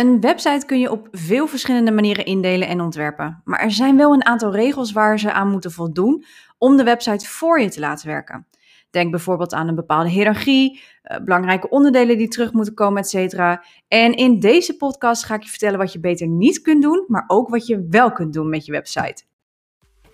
Een website kun je op veel verschillende manieren indelen en ontwerpen. Maar er zijn wel een aantal regels waar ze aan moeten voldoen om de website voor je te laten werken. Denk bijvoorbeeld aan een bepaalde hiërarchie, eh, belangrijke onderdelen die terug moeten komen, etc. En in deze podcast ga ik je vertellen wat je beter niet kunt doen, maar ook wat je wel kunt doen met je website.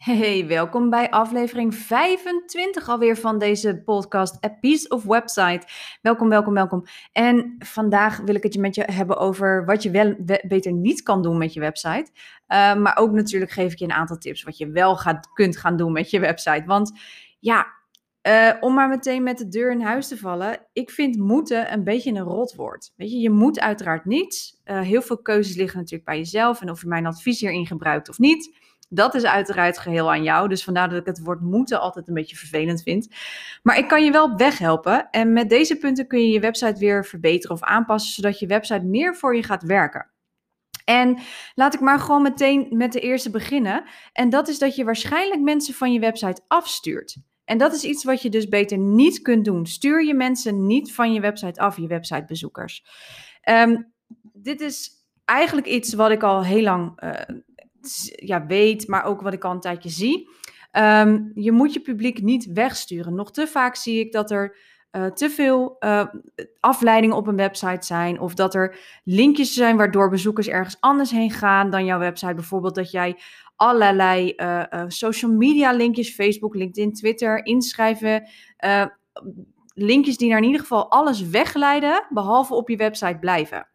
Hey, welkom bij aflevering 25 alweer van deze podcast A Piece of Website. Welkom, welkom, welkom. En vandaag wil ik het met je hebben over wat je wel beter niet kan doen met je website. Uh, maar ook natuurlijk geef ik je een aantal tips wat je wel gaat, kunt gaan doen met je website. Want ja, uh, om maar meteen met de deur in huis te vallen. Ik vind moeten een beetje een rotwoord. Weet je, je moet uiteraard niets. Uh, heel veel keuzes liggen natuurlijk bij jezelf en of je mijn advies hierin gebruikt of niet. Dat is uiteraard geheel aan jou. Dus vandaar dat ik het woord moeten altijd een beetje vervelend vind. Maar ik kan je wel weghelpen. En met deze punten kun je je website weer verbeteren of aanpassen, zodat je website meer voor je gaat werken. En laat ik maar gewoon meteen met de eerste beginnen. En dat is dat je waarschijnlijk mensen van je website afstuurt. En dat is iets wat je dus beter niet kunt doen. Stuur je mensen niet van je website af, je websitebezoekers. Um, dit is eigenlijk iets wat ik al heel lang uh, ja, weet, maar ook wat ik al een tijdje zie. Um, je moet je publiek niet wegsturen. Nog te vaak zie ik dat er uh, te veel uh, afleidingen op een website zijn. Of dat er linkjes zijn waardoor bezoekers ergens anders heen gaan dan jouw website. Bijvoorbeeld dat jij allerlei uh, social media linkjes, Facebook, LinkedIn, Twitter, inschrijven. linkjes die naar in ieder geval alles wegleiden, behalve op je website blijven.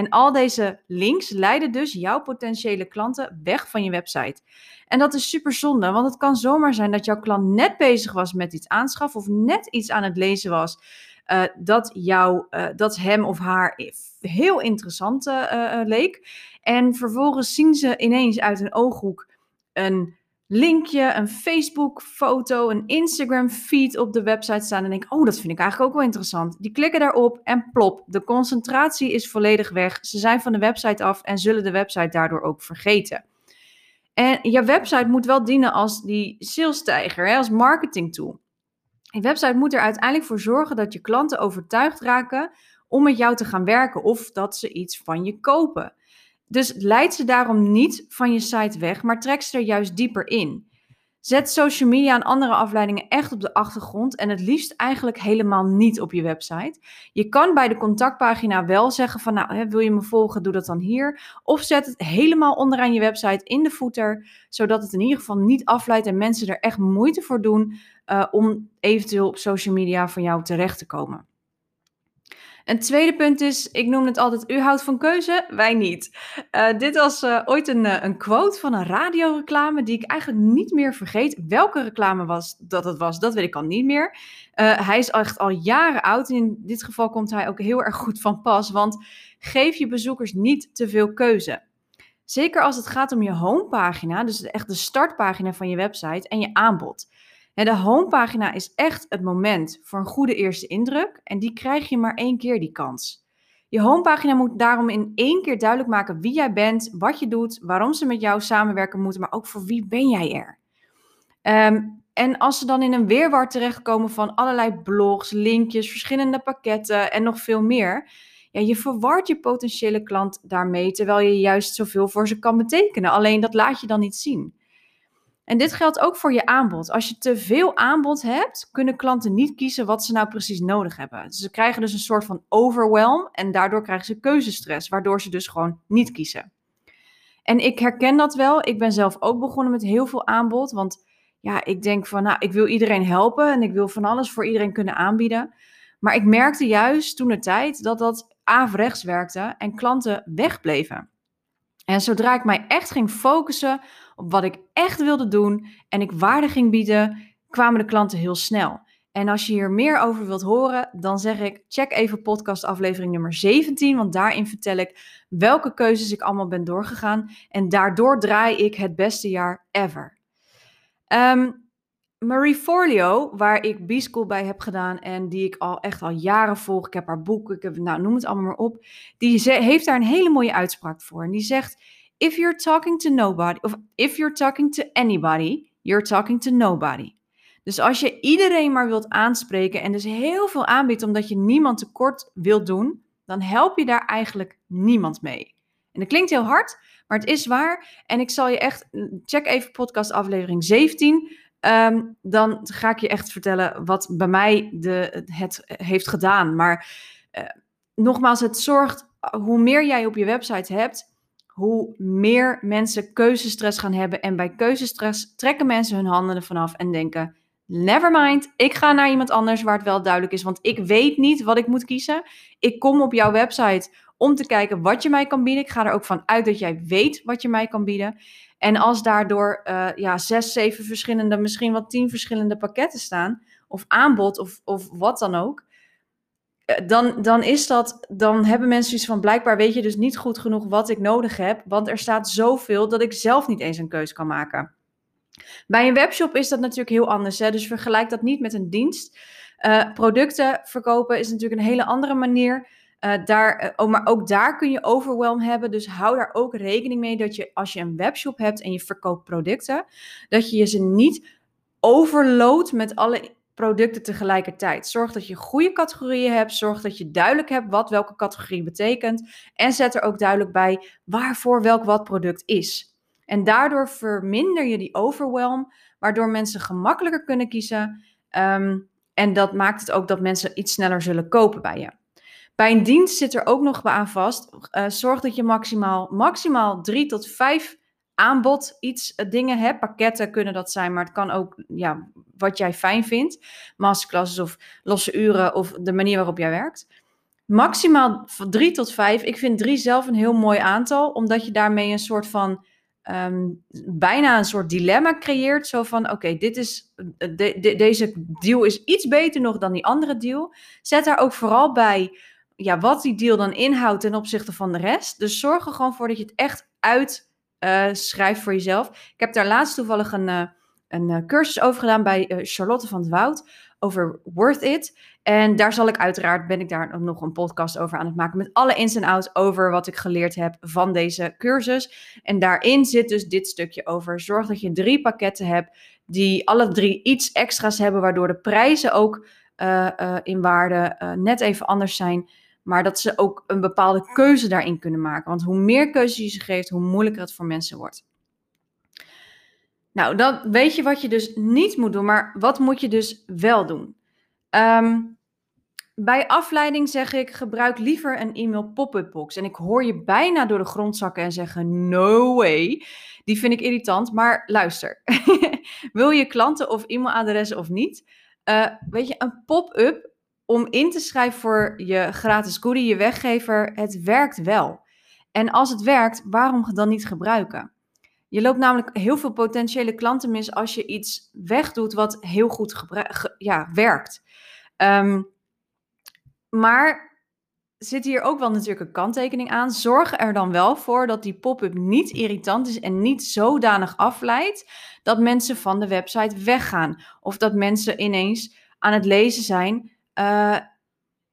En al deze links leiden dus jouw potentiële klanten weg van je website. En dat is super zonde, want het kan zomaar zijn dat jouw klant net bezig was met iets aanschaffen of net iets aan het lezen was. Uh, dat, jou, uh, dat hem of haar heel interessant uh, leek. En vervolgens zien ze ineens uit een ooghoek een linkje, een Facebook-foto, een Instagram-feed op de website staan. En denk, oh, dat vind ik eigenlijk ook wel interessant. Die klikken daarop en plop, de concentratie is volledig weg. Ze zijn van de website af en zullen de website daardoor ook vergeten. En je website moet wel dienen als die sales-tijger, als marketing tool. Je website moet er uiteindelijk voor zorgen dat je klanten overtuigd raken om met jou te gaan werken of dat ze iets van je kopen. Dus leid ze daarom niet van je site weg, maar trek ze er juist dieper in. Zet social media en andere afleidingen echt op de achtergrond en het liefst eigenlijk helemaal niet op je website. Je kan bij de contactpagina wel zeggen van nou, wil je me volgen, doe dat dan hier. Of zet het helemaal onderaan je website in de footer, zodat het in ieder geval niet afleidt en mensen er echt moeite voor doen uh, om eventueel op social media van jou terecht te komen. Een tweede punt is, ik noem het altijd, u houdt van keuze, wij niet. Uh, dit was uh, ooit een, uh, een quote van een radioreclame die ik eigenlijk niet meer vergeet. Welke reclame was dat het was, dat weet ik al niet meer. hij is echt al jaren oud en in dit geval komt hij ook heel erg goed van pas, want geef je bezoekers niet te veel keuze. Zeker als het gaat om je homepagina, dus echt de startpagina van je website en je aanbod. De homepagina is echt het moment voor een goede eerste indruk en die krijg je maar één keer die kans. Je homepagina moet daarom in één keer duidelijk maken wie jij bent, wat je doet, waarom ze met jou samenwerken moeten, maar ook voor wie ben jij er. Um, en als ze dan in een weerwar terechtkomen van allerlei blogs, linkjes, verschillende pakketten en nog veel meer, ja, je verwart je potentiële klant daarmee, terwijl je juist zoveel voor ze kan betekenen. Alleen dat laat je dan niet zien. En dit geldt ook voor je aanbod. Als je te veel aanbod hebt, kunnen klanten niet kiezen wat ze nou precies nodig hebben. Ze krijgen dus een soort van overwhelm en daardoor krijgen ze keuzestress, waardoor ze dus gewoon niet kiezen. En ik herken dat wel. Ik ben zelf ook begonnen met heel veel aanbod, want ja, ik denk van, nou, ik wil iedereen helpen en ik wil van alles voor iedereen kunnen aanbieden. Maar ik merkte juist toen de tijd dat dat averechts werkte en klanten wegbleven. En zodra ik mij echt ging focussen wat ik echt wilde doen en ik waarde ging bieden, kwamen de klanten heel snel. En als je hier meer over wilt horen, dan zeg ik check even podcast aflevering nummer 17, want daarin vertel ik welke keuzes ik allemaal ben doorgegaan. En daardoor draai ik het beste jaar ever. Um, Marie Forleo, waar ik B-School bij heb gedaan en die ik al echt al jaren volg, ik heb haar boek, ik heb, nou, noem het allemaal maar op, die heeft daar een hele mooie uitspraak voor. En die zegt, if you're talking to nobody, of if you're talking to anybody, you're talking to nobody. Dus als je iedereen maar wilt aanspreken en dus heel veel aanbiedt omdat je niemand tekort wilt doen, dan help je daar eigenlijk niemand mee. En dat klinkt heel hard, maar het is waar. En ik zal je echt, check even podcast aflevering 17. Ehm, dan ga ik je echt vertellen wat bij mij de, het heeft gedaan. Maar uh, nogmaals, het zorgt, hoe meer jij op je website hebt, hoe meer mensen keuzestress gaan hebben. En bij keuzestress trekken mensen hun handen ervan af en denken: never mind, ik ga naar iemand anders waar het wel duidelijk is. Want ik weet niet wat ik moet kiezen. Ik kom op jouw website om te kijken wat je mij kan bieden. Ik ga er ook van uit dat jij weet wat je mij kan bieden. En als daardoor uh, ja, zes, zeven verschillende, misschien wel tien verschillende pakketten staan, of aanbod, of, of wat dan ook, dan, dan is dat, dan hebben mensen iets van blijkbaar weet je dus niet goed genoeg wat ik nodig heb, want er staat zoveel dat ik zelf niet eens een keus kan maken. Bij een webshop is dat natuurlijk heel anders, hè? dus vergelijk dat niet met een dienst. Uh, producten verkopen is natuurlijk een hele andere manier. Uh, daar, oh, maar ook daar kun je overwhelm hebben. Dus hou daar ook rekening mee dat je als je een webshop hebt en je verkoopt producten, dat je ze niet overloadt met alle producten tegelijkertijd. Zorg dat je goede categorieën hebt. Zorg dat je duidelijk hebt wat welke categorie betekent. En zet er ook duidelijk bij waarvoor welk wat product is. En daardoor verminder je die overwhelm, waardoor mensen gemakkelijker kunnen kiezen. Um, en dat maakt het ook dat mensen iets sneller zullen kopen bij je. Bij een dienst zit er ook nog aan vast. Uh, zorg dat je maximaal, maximaal drie tot vijf aanbod iets uh, dingen hebt. Pakketten kunnen dat zijn, maar het kan ook ja, wat jij fijn vindt. Masterclasses of losse uren of de manier waarop jij werkt. Maximaal van drie tot vijf. Ik vind drie zelf een heel mooi aantal, omdat je daarmee een soort van um, bijna een soort dilemma creëert. Zo van, oké, dit is de, deze deal is iets beter nog dan die andere deal. Zet daar ook vooral bij ja, wat die deal dan inhoudt ten opzichte van de rest. Dus zorg er gewoon voor dat je het echt uitschrijft uh, voor jezelf. Ik heb daar laatst toevallig een, uh, een uh, cursus over gedaan bij Charlotte van het Woud over Worth It. En daar zal ik uiteraard, ben ik daar nog een podcast over aan het maken met alle ins en outs over wat ik geleerd heb van deze cursus. En daarin zit dus dit stukje over. Zorg dat je drie pakketten hebt die alle drie iets extra's hebben, waardoor de prijzen ook in waarde net even anders zijn. Maar dat ze ook een bepaalde keuze daarin kunnen maken. Want hoe meer keuze je ze geeft, hoe moeilijker het voor mensen wordt. Nou, dan weet je wat je dus niet moet doen, maar wat moet je dus wel doen? Um, bij afleiding zeg ik, gebruik liever een e-mail pop-up box. En ik hoor je bijna door de grond zakken en zeggen, no way. Die vind ik irritant, maar luister. Wil je klanten of e-mailadressen of niet? Uh, weet je, een pop-up om in te schrijven voor je gratis goodie, je weggever, het werkt wel. En als het werkt, waarom dan niet gebruiken? Je loopt namelijk heel veel potentiële klanten mis als je iets wegdoet wat heel goed ja, werkt. Um, maar zit hier ook wel natuurlijk een kanttekening aan. Zorg er dan wel voor dat die pop-up niet irritant is en niet zodanig afleidt dat mensen van de website weggaan. Of dat mensen ineens aan het lezen zijn uh,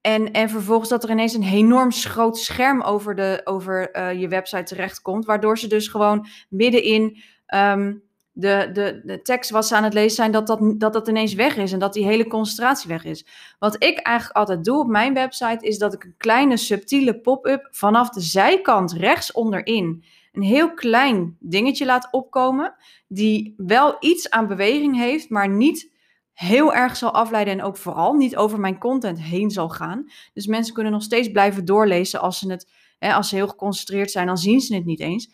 en, en vervolgens dat er ineens een enorm groot scherm over, de, over uh, je website terechtkomt. Waardoor ze dus gewoon middenin um, de, de, de tekst wat ze aan het lezen zijn, dat dat, dat dat ineens weg is. En dat die hele concentratie weg is. Wat ik eigenlijk altijd doe op mijn website, is dat ik een kleine subtiele pop-up vanaf de zijkant rechts onderin een heel klein dingetje laat opkomen. Die wel iets aan beweging heeft, maar niet heel erg zal afleiden en ook vooral niet over mijn content heen zal gaan. Dus mensen kunnen nog steeds blijven doorlezen als ze het, hè, als ze heel geconcentreerd zijn, dan zien ze het niet eens.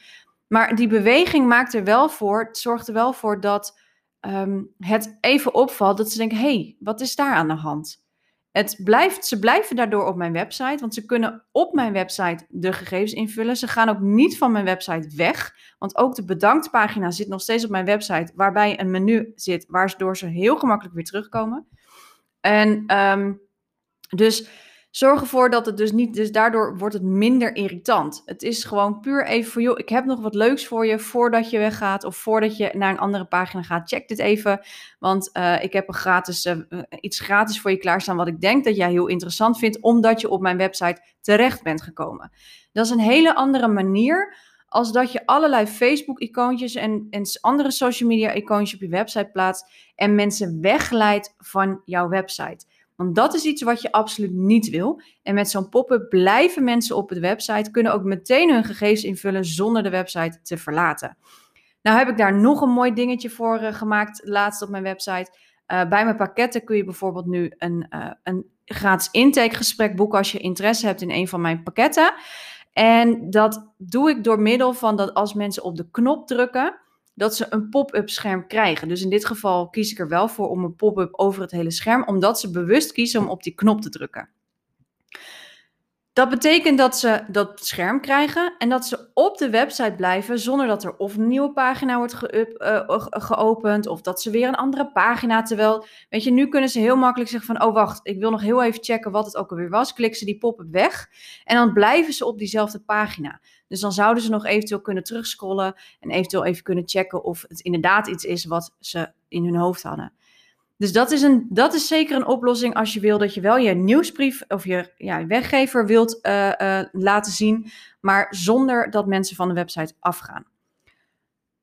Maar die beweging maakt er wel voor, het zorgt er wel voor dat um, het even opvalt dat ze denken, hé, hey, wat is daar aan de hand? Het blijft, ze blijven daardoor op mijn website, want ze kunnen op mijn website de gegevens invullen. Ze gaan ook niet van mijn website weg, want ook de bedanktpagina zit nog steeds op mijn website, waarbij een menu zit, waardoor ze heel gemakkelijk weer terugkomen. En ehm, dus zorg ervoor dat het dus niet, dus daardoor wordt het minder irritant. Het is gewoon puur even voor, joh, ik heb nog wat leuks voor je voordat je weggaat of voordat je naar een andere pagina gaat. Check dit even, want uh, ik heb een gratis, uh, iets gratis voor je klaarstaan wat ik denk dat jij heel interessant vindt, omdat je op mijn website terecht bent gekomen. Dat is een hele andere manier als dat je allerlei Facebook-icoontjes en, en andere social media-icoontjes op je website plaatst en mensen wegleidt van jouw website. Want dat is iets wat je absoluut niet wil. En met zo'n pop-up blijven mensen op de website, kunnen ook meteen hun gegevens invullen zonder de website te verlaten. Nou heb ik daar nog een mooi dingetje voor uh, gemaakt, laatst op mijn website. Uh, bij mijn pakketten kun je bijvoorbeeld nu een, uh, een gratis intakegesprek boeken als je interesse hebt in een van mijn pakketten. En dat doe ik door middel van dat als mensen op de knop drukken, dat ze een pop-up scherm krijgen. Dus in dit geval kies ik er wel voor om een pop-up over het hele scherm, omdat ze bewust kiezen om op die knop te drukken. Dat betekent dat ze dat scherm krijgen en dat ze op de website blijven zonder dat er of een nieuwe pagina wordt ge uh, geopend of dat ze weer een andere pagina. Terwijl, weet je, nu kunnen ze heel makkelijk zeggen van, oh wacht, ik wil nog heel even checken wat het ook alweer was. Klikken ze die pop-up weg en dan blijven ze op diezelfde pagina. Dus dan zouden ze nog eventueel kunnen terugscrollen en eventueel even kunnen checken of het inderdaad iets is wat ze in hun hoofd hadden. Dus dat is, een, dat is zeker een oplossing als je wil dat je wel je nieuwsbrief of je ja, weggever wilt uh, uh, laten zien, maar zonder dat mensen van de website afgaan.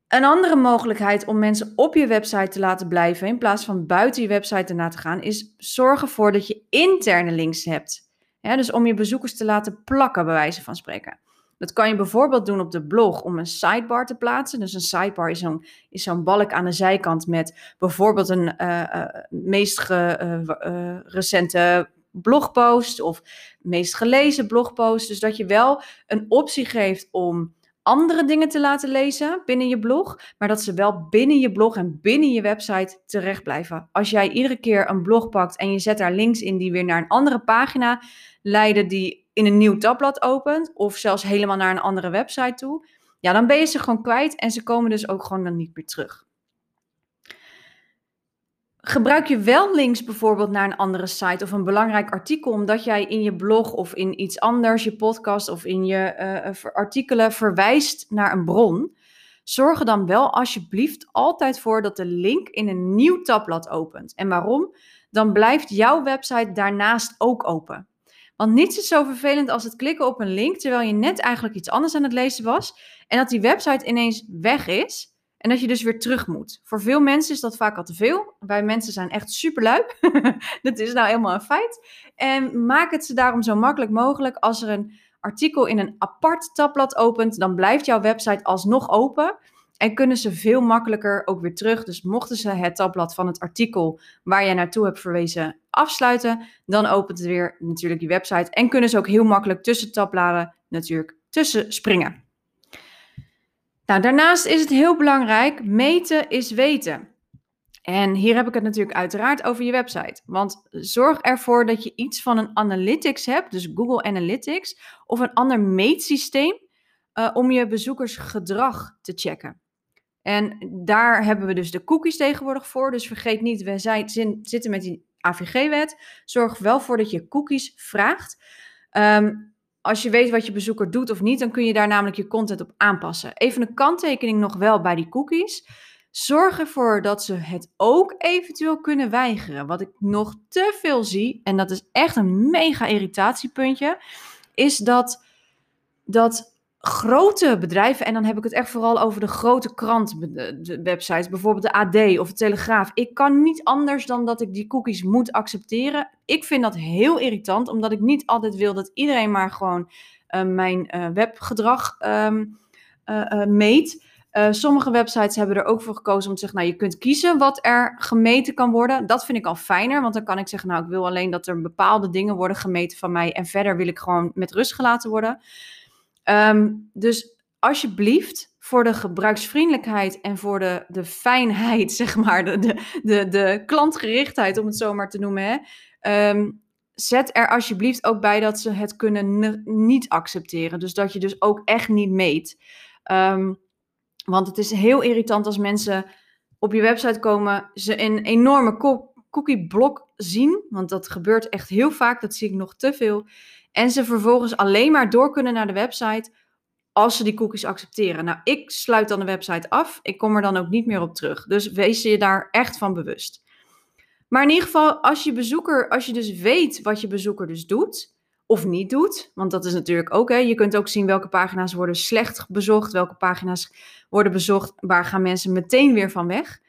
Een andere mogelijkheid om mensen op je website te laten blijven in plaats van buiten je website erna te gaan, is zorg ervoor dat je interne links hebt. Dus om je bezoekers te laten plakken, bij wijze van spreken. Dat kan je bijvoorbeeld doen op de blog om een sidebar te plaatsen. Dus een sidebar is zo'n, is balk aan de zijkant met bijvoorbeeld een uh, meest ge, uh, recente blogpost of meest gelezen blogpost. Dus dat je wel een optie geeft om andere dingen te laten lezen binnen je blog, maar dat ze wel binnen je blog en binnen je website terecht blijven. Als jij iedere keer een blog pakt en je zet daar links in die weer naar een andere pagina leiden die in een nieuw tabblad opent, of zelfs helemaal naar een andere website toe, ja, dan ben je ze gewoon kwijt en ze komen dus ook gewoon dan niet meer terug. Gebruik je wel links bijvoorbeeld naar een andere site of een belangrijk artikel, omdat jij in je blog of in iets anders, je podcast of in je uh, artikelen verwijst naar een bron? Zorg er dan wel alsjeblieft altijd voor dat de link in een nieuw tabblad opent. En waarom? Dan blijft jouw website daarnaast ook open. Want niets is zo vervelend als het klikken op een link terwijl je net eigenlijk iets anders aan het lezen was. En dat die website ineens weg is. En dat je dus weer terug moet. Voor veel mensen is dat vaak al te veel. Wij mensen zijn echt super lui. dat is nou helemaal een feit. En maak het ze daarom zo makkelijk mogelijk. Als er een artikel in een apart tabblad opent, dan blijft jouw website alsnog open. En kunnen ze veel makkelijker ook weer terug. Dus mochten ze het tabblad van het artikel waar jij naartoe hebt verwezen afsluiten, dan opent het weer natuurlijk je website. En kunnen ze ook heel makkelijk tussen tabbladen natuurlijk tussen springen. Nou, daarnaast is het heel belangrijk, meten is weten. En hier heb ik het natuurlijk uiteraard over je website. Want zorg ervoor dat je iets van een analytics hebt, dus Google Analytics, of een ander meetsysteem uh, om je bezoekersgedrag te checken. En daar hebben we dus de cookies tegenwoordig voor. Dus vergeet niet, we zitten met die AVG-wet. Zorg wel voor dat je cookies vraagt. Um, als je weet wat je bezoeker doet of niet, dan kun je daar namelijk je content op aanpassen. Even een kanttekening nog wel bij die cookies. Zorg ervoor dat ze het ook eventueel kunnen weigeren. Wat ik nog te veel zie, en dat is echt een mega irritatiepuntje, is dat, dat grote bedrijven, en dan heb ik het echt vooral over de grote krantwebsites, bijvoorbeeld de AD of de Telegraaf. Ik kan niet anders dan dat ik die cookies moet accepteren. Ik vind dat heel irritant, omdat ik niet altijd wil dat iedereen maar gewoon uh, mijn uh, webgedrag um, uh, meet. sommige websites hebben er ook voor gekozen om te zeggen, nou je kunt kiezen wat er gemeten kan worden. Dat vind ik al fijner, want dan kan ik zeggen, nou ik wil alleen dat er bepaalde dingen worden gemeten van mij en verder wil ik gewoon met rust gelaten worden. Um, dus alsjeblieft, voor de gebruiksvriendelijkheid en voor de, de fijnheid, zeg maar, de, de, de, de klantgerichtheid, om het zo maar te noemen, hè, um, zet er alsjeblieft ook bij dat ze het kunnen niet accepteren. Dus dat je dus ook echt niet meet. Um, want het is heel irritant als mensen op je website komen, ze een enorme cookieblok zien, want dat gebeurt echt heel vaak, dat zie ik nog te veel. En ze vervolgens alleen maar door kunnen naar de website als ze die cookies accepteren. Nou, ik sluit dan de website af. Ik kom er dan ook niet meer op terug. Dus wees je daar echt van bewust. Maar in ieder geval, als je bezoeker, als je dus weet wat je bezoeker dus doet of niet doet, want dat is natuurlijk ook, hè, je kunt ook zien welke pagina's worden slecht bezocht, welke pagina's worden bezocht, waar gaan mensen meteen weer van weg,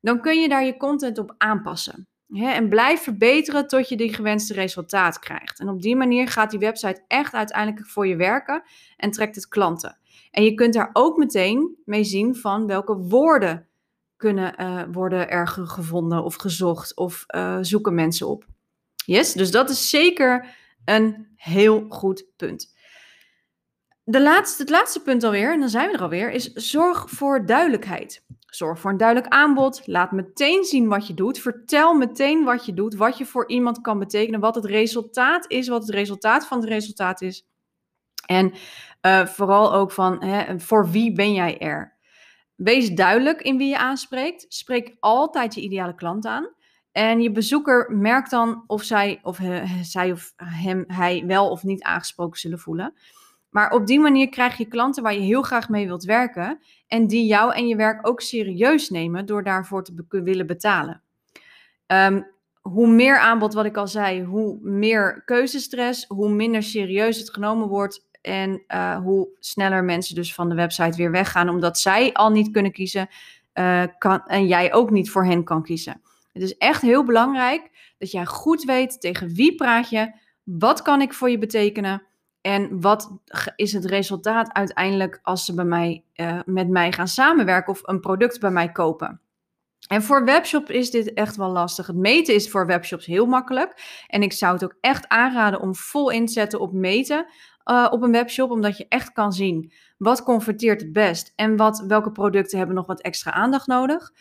dan kun je daar je content op aanpassen. En blijf verbeteren tot je die gewenste resultaat krijgt. En op die manier gaat die website echt uiteindelijk voor je werken en trekt het klanten. En je kunt daar ook meteen mee zien van welke woorden kunnen uh, worden er gevonden of gezocht of uh, zoeken mensen op. Yes, dus dat is zeker een heel goed punt. De laatste, het laatste punt alweer, en dan zijn we er alweer, is zorg voor duidelijkheid. Zorg voor een duidelijk aanbod. Laat meteen zien wat je doet. Vertel meteen wat je doet, wat je voor iemand kan betekenen, wat het resultaat is, wat het resultaat van het resultaat is. En uh, vooral ook van hè, voor wie ben jij er? Wees duidelijk in wie je aanspreekt. Spreek altijd je ideale klant aan. En je bezoeker merkt dan of zij of, zij of hem, hij wel of niet aangesproken zullen voelen. Maar op die manier krijg je klanten waar je heel graag mee wilt werken. En die jou en je werk ook serieus nemen door daarvoor te willen betalen. Um, hoe meer aanbod, wat ik al zei, hoe meer keuzestress, hoe minder serieus het genomen wordt en uh, hoe sneller mensen dus van de website weer weggaan, omdat zij al niet kunnen kiezen uh, kan, en jij ook niet voor hen kan kiezen. Het is echt heel belangrijk dat jij goed weet tegen wie praat je, wat kan ik voor je betekenen en wat is het resultaat uiteindelijk als ze bij mij, uh, met mij gaan samenwerken of een product bij mij kopen. En voor webshops is dit echt wel lastig. Het meten is voor webshops heel makkelijk. En ik zou het ook echt aanraden om vol in te zetten op meten uh, op een webshop, omdat je echt kan zien wat converteert het best en wat, welke producten hebben nog wat extra aandacht nodig.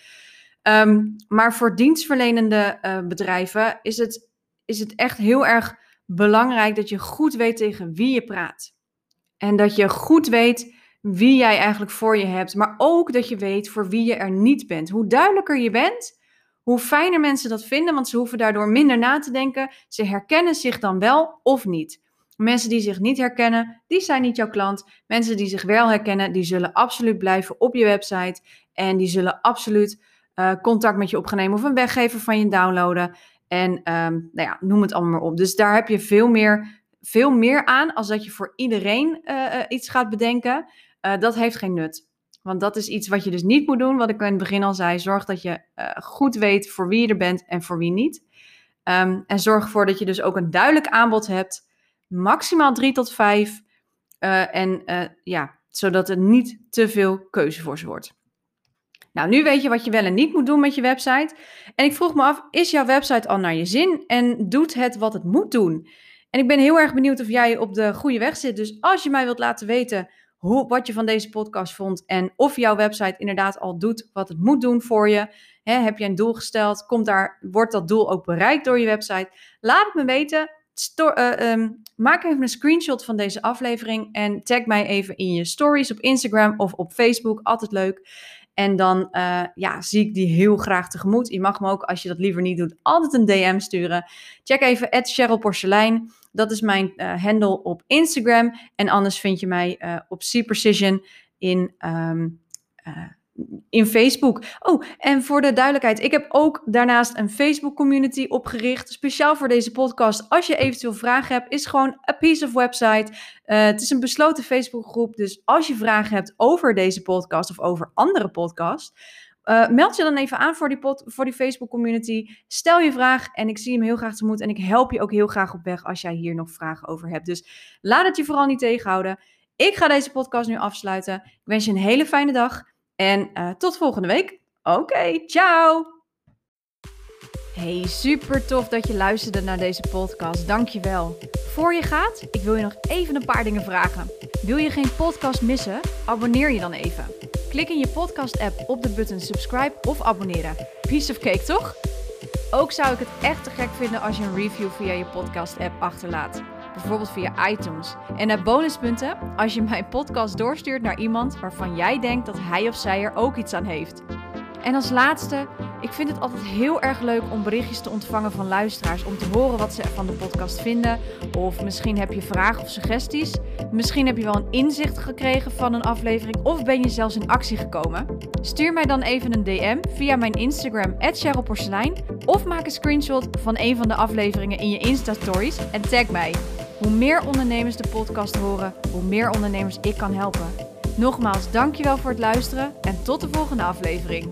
Um, maar voor dienstverlenende uh, bedrijven is het, is het echt heel erg belangrijk dat je goed weet tegen wie je praat. En dat je goed weet wie jij eigenlijk voor je hebt, maar ook dat je weet voor wie je er niet bent. Hoe duidelijker je bent, hoe fijner mensen dat vinden, want ze hoeven daardoor minder na te denken. Ze herkennen zich dan wel of niet. Mensen die zich niet herkennen, die zijn niet jouw klant. Mensen die zich wel herkennen, die zullen absoluut blijven op je website. En die zullen absoluut uh, contact met je opnemen of een weggever van je downloaden. En um, nou ja, noem het allemaal maar op. Dus daar heb je veel meer, veel meer aan als dat je voor iedereen uh, iets gaat bedenken. dat heeft geen nut. Want dat is iets wat je dus niet moet doen. Wat ik in het begin al zei. Zorg dat je goed weet voor wie je er bent en voor wie niet. Um, en zorg ervoor dat je dus ook een duidelijk aanbod hebt maximaal drie tot vijf. En ja, zodat er niet te veel keuze voor ze wordt. Nou, nu weet je wat je wel en niet moet doen met je website. En ik vroeg me af, is jouw website al naar je zin en doet het wat het moet doen? En ik ben heel erg benieuwd of jij op de goede weg zit. Dus als je mij wilt laten weten hoe, wat je van deze podcast vond en of jouw website inderdaad al doet wat het moet doen voor je. Heb je een doel gesteld? Komt daar, wordt dat doel ook bereikt door je website? Laat het me weten. Uh, um, maak even een screenshot van deze aflevering en tag mij even in je stories op Instagram of op Facebook. Altijd leuk. En dan uh, ja, zie ik die heel graag tegemoet. Je mag me ook, als je dat liever niet doet, altijd een DM sturen. Check even Cheryl Porcelein. Dat is mijn uh, handle op Instagram. En anders vind je mij uh, op C Precision in um, in Facebook. Oh, en voor de duidelijkheid, ik heb ook daarnaast een Facebook community opgericht, speciaal voor deze podcast. Als je eventueel vragen hebt, is gewoon a piece of website. Uh, het is een besloten Facebookgroep, dus als je vragen hebt over deze podcast of over andere podcasts, uh, meld je dan even aan voor die, voor die Facebook community. Stel je vraag en ik zie hem heel graag tegemoet. En ik help je ook heel graag op weg als jij hier nog vragen over hebt. Dus laat het je vooral niet tegenhouden. Ik ga deze podcast nu afsluiten. Ik wens je een hele fijne dag. En uh, tot volgende week. Oké, ciao! Hey, super tof dat je luisterde naar deze podcast. Dankjewel. Voor je gaat, ik wil je nog even een paar dingen vragen. Wil je geen podcast missen? Abonneer je dan even. Klik in je podcast-app op de button subscribe of abonneren. Piece of cake, toch? Ook zou ik het echt te gek vinden als je een review via je podcast-app achterlaat bijvoorbeeld via iTunes. En naar bonuspunten als je mijn podcast doorstuurt naar iemand waarvan jij denkt dat hij of zij er ook iets aan heeft. En als laatste, Ik vind het altijd heel erg leuk om berichtjes te ontvangen van luisteraars. Om te horen wat ze van de podcast vinden. Of misschien heb je vragen of suggesties. Misschien heb je wel een inzicht gekregen van een aflevering. Of ben je zelfs in actie gekomen. Stuur mij dan even een DM via mijn Instagram, @cherylporcelein, Of maak een screenshot van een van de afleveringen in je Insta-stories en tag mij. Hoe meer ondernemers de podcast horen, hoe meer ondernemers ik kan helpen. Nogmaals, dankjewel voor het luisteren en tot de volgende aflevering.